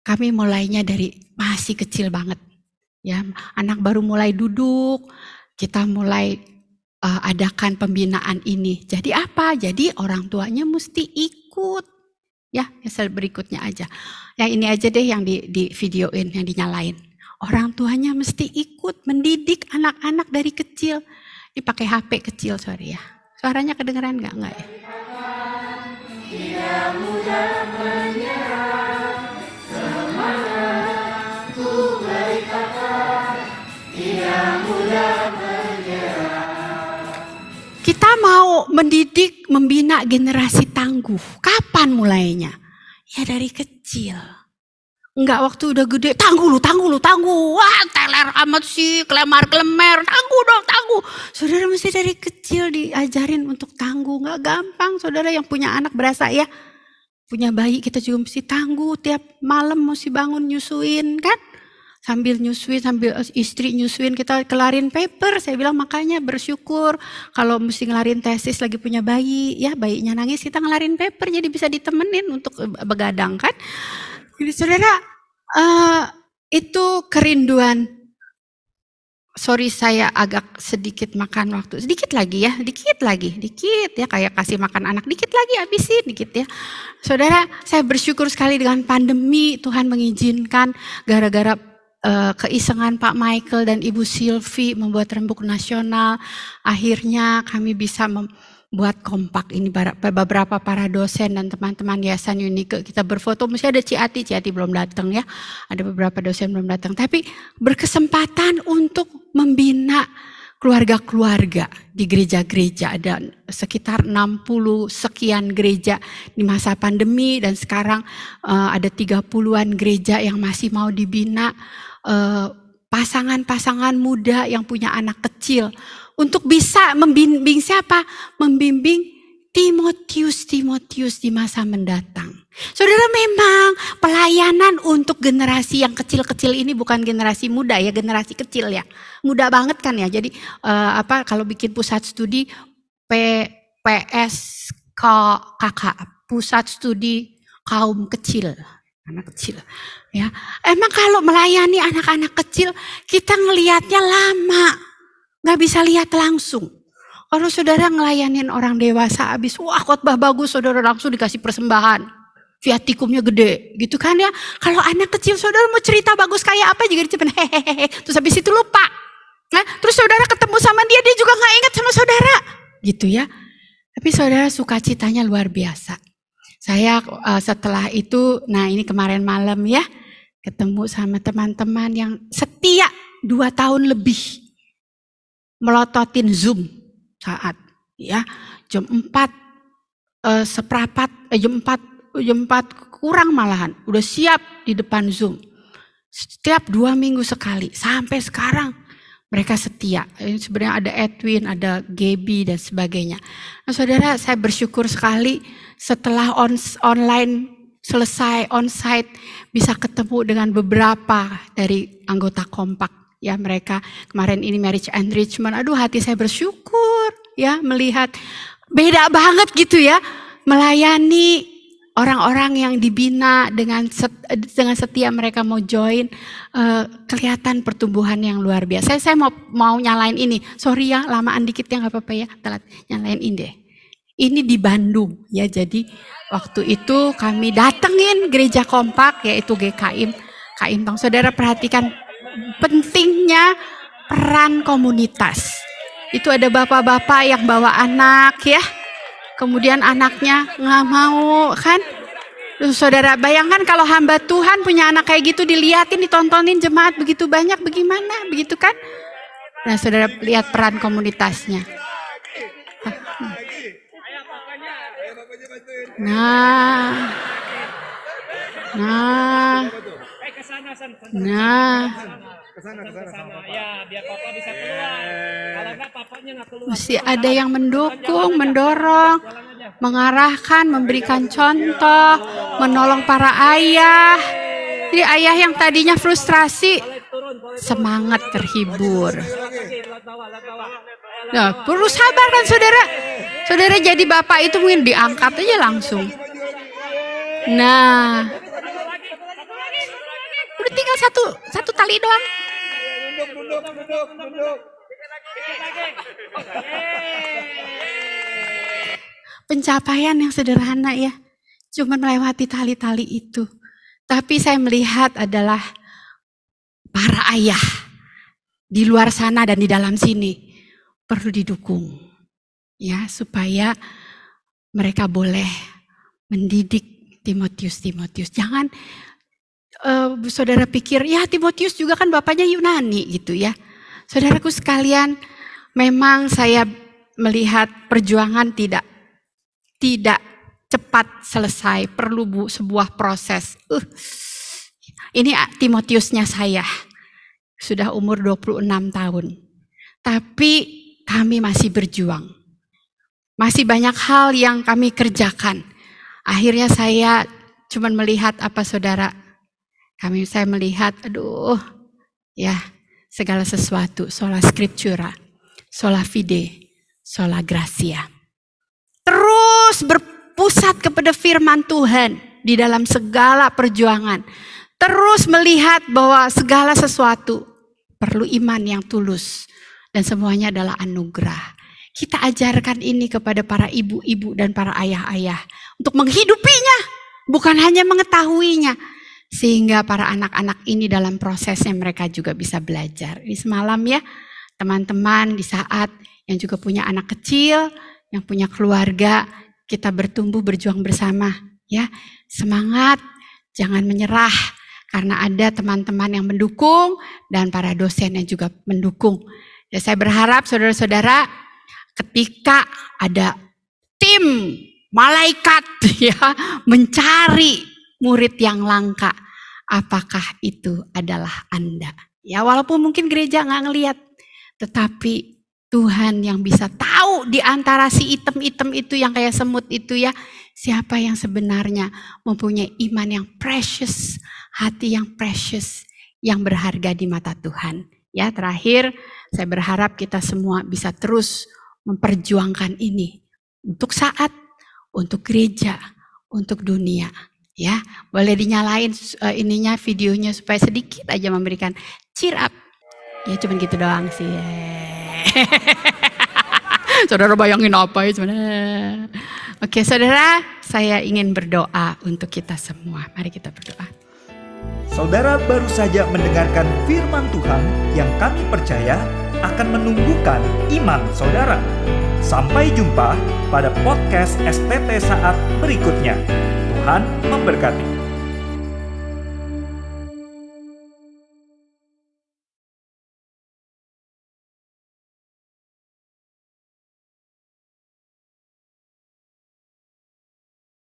kami mulainya dari masih kecil banget, ya. Anak baru mulai duduk, kita mulai uh, adakan pembinaan ini. Jadi apa? Jadi orang tuanya mesti ikut. Ya, misal berikutnya aja. Yang ini aja deh yang di, di videoin, yang dinyalain. Orang tuanya mesti ikut mendidik anak-anak dari kecil. Ini pakai HP kecil, sorry ya. Suaranya kedengeran nggak? Nggak ya? Kita mau mendidik, membina generasi tangguh. Kapan mulainya? Ya dari kecil. Enggak waktu udah gede, tangguh lu, tangguh lu, tangguh. Wah teler amat sih, kelemar kelemer, tangguh dong, tangguh. Saudara mesti dari kecil diajarin untuk tangguh. Enggak gampang saudara yang punya anak berasa ya. Punya bayi kita juga mesti tangguh. Tiap malam mesti bangun nyusuin kan. Sambil nyusuin, sambil istri nyusuin kita kelarin paper. Saya bilang makanya bersyukur kalau mesti ngelarin tesis lagi punya bayi. Ya bayinya nangis kita ngelarin paper jadi bisa ditemenin untuk begadang kan. Jadi saudara, uh, itu kerinduan. Sorry saya agak sedikit makan waktu. Sedikit lagi ya, dikit lagi, dikit ya. Kayak kasih makan anak, dikit lagi habisin, dikit ya. Saudara, saya bersyukur sekali dengan pandemi Tuhan mengizinkan gara-gara uh, keisengan Pak Michael dan Ibu Silvi membuat rembuk nasional. Akhirnya kami bisa buat kompak ini beberapa para dosen dan teman-teman Yayasan Unike kita berfoto. Mesti ada Ciati Ciati belum datang ya. Ada beberapa dosen belum datang. Tapi berkesempatan untuk membina keluarga-keluarga di gereja-gereja ada sekitar 60 sekian gereja di masa pandemi dan sekarang uh, ada 30-an gereja yang masih mau dibina pasangan-pasangan muda yang punya anak kecil untuk bisa membimbing siapa? Membimbing Timotius Timotius di masa mendatang. Saudara memang pelayanan untuk generasi yang kecil-kecil ini bukan generasi muda ya, generasi kecil ya. Muda banget kan ya. Jadi uh, apa kalau bikin pusat studi P, PS KK, pusat studi kaum kecil, anak kecil ya. Emang kalau melayani anak-anak kecil kita ngelihatnya lama, nggak bisa lihat langsung. Kalau saudara ngelayanin orang dewasa habis, wah khotbah bagus, saudara langsung dikasih persembahan. Viatikumnya gede, gitu kan ya. Kalau anak kecil saudara mau cerita bagus kayak apa juga dicipin hehehe. Terus habis itu lupa. Nah, terus saudara ketemu sama dia, dia juga nggak ingat sama saudara. Gitu ya. Tapi saudara sukacitanya luar biasa. Saya uh, setelah itu, nah ini kemarin malam ya, ketemu sama teman-teman yang setia dua tahun lebih melototin Zoom saat ya jam 4 eh, seprapat eh, jam 4 jam 4 kurang malahan udah siap di depan Zoom. Setiap dua minggu sekali sampai sekarang mereka setia. Ini sebenarnya ada Edwin, ada Gaby dan sebagainya. Nah, saudara, saya bersyukur sekali setelah on, online selesai onsite bisa ketemu dengan beberapa dari anggota kompak ya mereka kemarin ini marriage enrichment. Aduh hati saya bersyukur ya melihat beda banget gitu ya melayani orang-orang yang dibina dengan set, dengan setia mereka mau join uh, kelihatan pertumbuhan yang luar biasa. Saya, saya mau mau nyalain ini. Sorry ya lamaan dikit ya nggak apa-apa ya. Telat nyalain ini deh. Ini di Bandung ya. Jadi waktu itu kami datengin gereja kompak yaitu GKIM. Kaim Bang Saudara perhatikan pentingnya peran komunitas. Itu ada bapak-bapak yang bawa anak ya. Kemudian anaknya nggak mau kan. Terus saudara bayangkan kalau hamba Tuhan punya anak kayak gitu diliatin, ditontonin jemaat begitu banyak bagaimana begitu kan. Nah saudara lihat peran komunitasnya. Nah, nah, Nah. Ya, biar papa bisa keluar. Kalau enggak papanya enggak keluar. Mesti ada yang mendukung, mendorong, mengarahkan, memberikan contoh, menolong para ayah. Jadi ayah yang tadinya frustrasi semangat terhibur. Nah, perlu sabar kan saudara. Saudara jadi bapak itu mungkin diangkat aja langsung. Nah, Udah tinggal satu satu tali doang. Pencapaian yang sederhana ya. Cuma melewati tali-tali itu. Tapi saya melihat adalah para ayah di luar sana dan di dalam sini perlu didukung. Ya, supaya mereka boleh mendidik Timotius Timotius. Jangan uh, saudara pikir, ya Timotius juga kan bapaknya Yunani gitu ya. Saudaraku sekalian, memang saya melihat perjuangan tidak tidak cepat selesai, perlu bu, sebuah proses. Uh, ini Timotiusnya saya, sudah umur 26 tahun. Tapi kami masih berjuang. Masih banyak hal yang kami kerjakan. Akhirnya saya cuma melihat apa saudara kami saya melihat, aduh, ya segala sesuatu, sola scriptura, sola fide, sola gracia. Terus berpusat kepada firman Tuhan di dalam segala perjuangan. Terus melihat bahwa segala sesuatu perlu iman yang tulus dan semuanya adalah anugerah. Kita ajarkan ini kepada para ibu-ibu dan para ayah-ayah untuk menghidupinya, bukan hanya mengetahuinya, sehingga para anak-anak ini dalam prosesnya mereka juga bisa belajar. Ini semalam ya, teman-teman di saat yang juga punya anak kecil, yang punya keluarga, kita bertumbuh berjuang bersama ya. Semangat, jangan menyerah karena ada teman-teman yang mendukung dan para dosen yang juga mendukung. Ya, saya berharap saudara-saudara ketika ada tim malaikat *laughs* ya mencari murid yang langka, apakah itu adalah Anda? Ya walaupun mungkin gereja nggak ngelihat, tetapi Tuhan yang bisa tahu di antara si item-item itu yang kayak semut itu ya, siapa yang sebenarnya mempunyai iman yang precious, hati yang precious, yang berharga di mata Tuhan. Ya, terakhir saya berharap kita semua bisa terus memperjuangkan ini untuk saat, untuk gereja, untuk dunia. Ya, boleh dinyalain uh, ininya videonya supaya sedikit aja memberikan cheer up. Ya, cuma gitu doang sih. *laughs* saudara bayangin apa ya sebenarnya? Oke, saudara, saya ingin berdoa untuk kita semua. Mari kita berdoa. Saudara baru saja mendengarkan firman Tuhan yang kami percaya akan menumbuhkan iman saudara. Sampai jumpa pada podcast STT saat berikutnya. Tuhan memberkati.